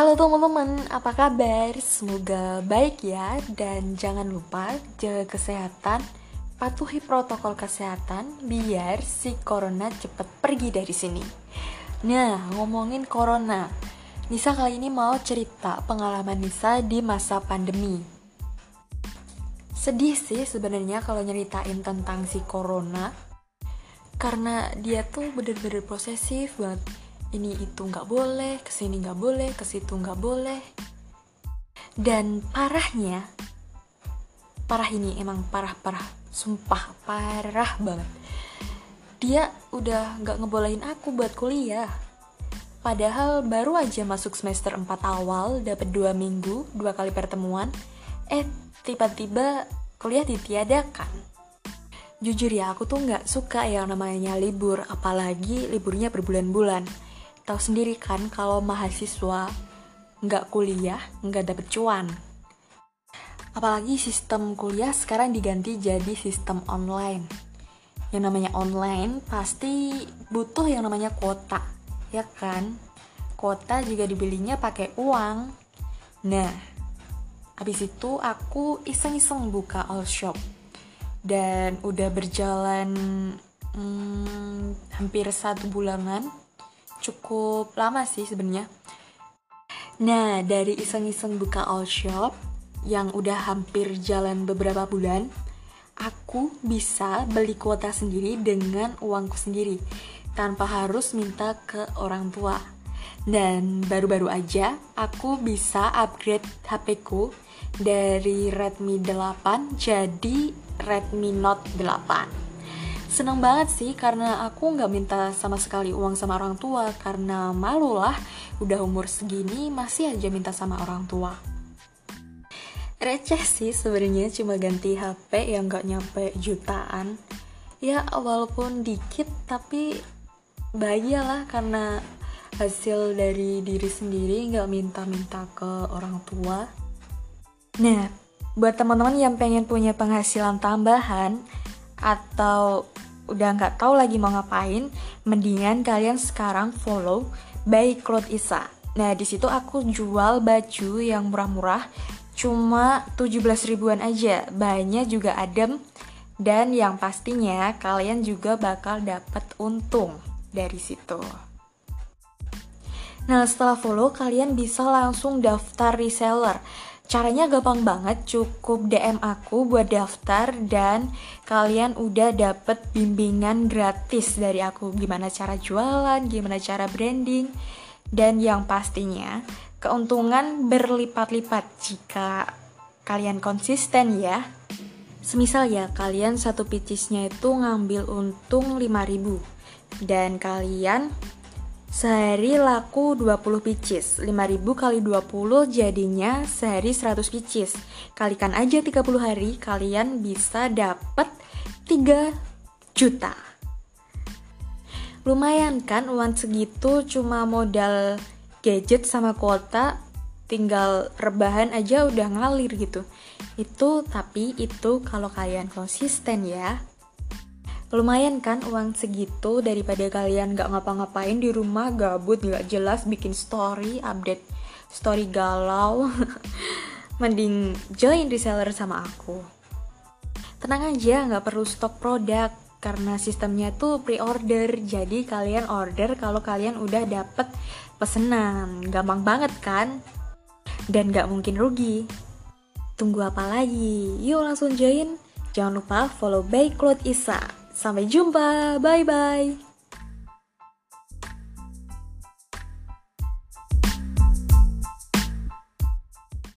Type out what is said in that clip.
Halo teman-teman, apa kabar? Semoga baik ya dan jangan lupa jaga kesehatan, patuhi protokol kesehatan biar si corona cepet pergi dari sini. Nah, ngomongin corona, Nisa kali ini mau cerita pengalaman Nisa di masa pandemi. Sedih sih sebenarnya kalau nyeritain tentang si corona, karena dia tuh bener-bener posesif banget ini itu nggak boleh, ke sini nggak boleh, ke situ nggak boleh. Dan parahnya, parah ini emang parah-parah, sumpah parah banget. Dia udah nggak ngebolehin aku buat kuliah. Padahal baru aja masuk semester 4 awal, dapat dua minggu, dua kali pertemuan. Eh, tiba-tiba kuliah ditiadakan. Jujur ya, aku tuh nggak suka yang namanya libur, apalagi liburnya berbulan-bulan tahu sendiri kan kalau mahasiswa nggak kuliah nggak dapet cuan. Apalagi sistem kuliah sekarang diganti jadi sistem online. Yang namanya online pasti butuh yang namanya kuota ya kan? Kuota juga dibelinya pakai uang. Nah habis itu aku iseng-iseng buka all shop. Dan udah berjalan hmm, hampir satu bulanan cukup lama sih sebenarnya. Nah, dari iseng-iseng buka all shop yang udah hampir jalan beberapa bulan, aku bisa beli kuota sendiri dengan uangku sendiri tanpa harus minta ke orang tua. Dan baru-baru aja aku bisa upgrade HP ku dari Redmi 8 jadi Redmi Note 8 seneng banget sih karena aku nggak minta sama sekali uang sama orang tua. Karena malu lah udah umur segini masih aja minta sama orang tua. Receh sih sebenarnya cuma ganti HP yang nggak nyampe jutaan. Ya walaupun dikit tapi bahagia lah karena hasil dari diri sendiri nggak minta-minta ke orang tua. Nah buat teman-teman yang pengen punya penghasilan tambahan atau udah nggak tahu lagi mau ngapain, mendingan kalian sekarang follow by Cloud Isa. Nah, di situ aku jual baju yang murah-murah, cuma 17 ribuan aja. Bahannya juga adem dan yang pastinya kalian juga bakal dapat untung dari situ. Nah, setelah follow kalian bisa langsung daftar reseller. Caranya gampang banget, cukup DM aku buat daftar dan kalian udah dapet bimbingan gratis dari aku gimana cara jualan, gimana cara branding, dan yang pastinya keuntungan berlipat-lipat jika kalian konsisten ya. Semisal ya kalian satu picisnya itu ngambil untung 5000 dan kalian Sehari laku 20 pieces 5000 kali 20 jadinya sehari 100 pieces Kalikan aja 30 hari Kalian bisa dapat 3 juta. Lumayan kan uang segitu cuma modal gadget sama kuota Tinggal rebahan aja udah ngalir gitu. Itu tapi itu kalau kalian konsisten ya Lumayan kan uang segitu daripada kalian gak ngapa-ngapain di rumah gabut gak jelas bikin story, update story galau. Mending join reseller sama aku. Tenang aja gak perlu stok produk karena sistemnya tuh pre-order. Jadi kalian order kalau kalian udah dapet pesenan gampang banget kan? Dan gak mungkin rugi. Tunggu apa lagi? Yuk langsung join. Jangan lupa follow by Cloud Isa Sampai jumpa, bye bye.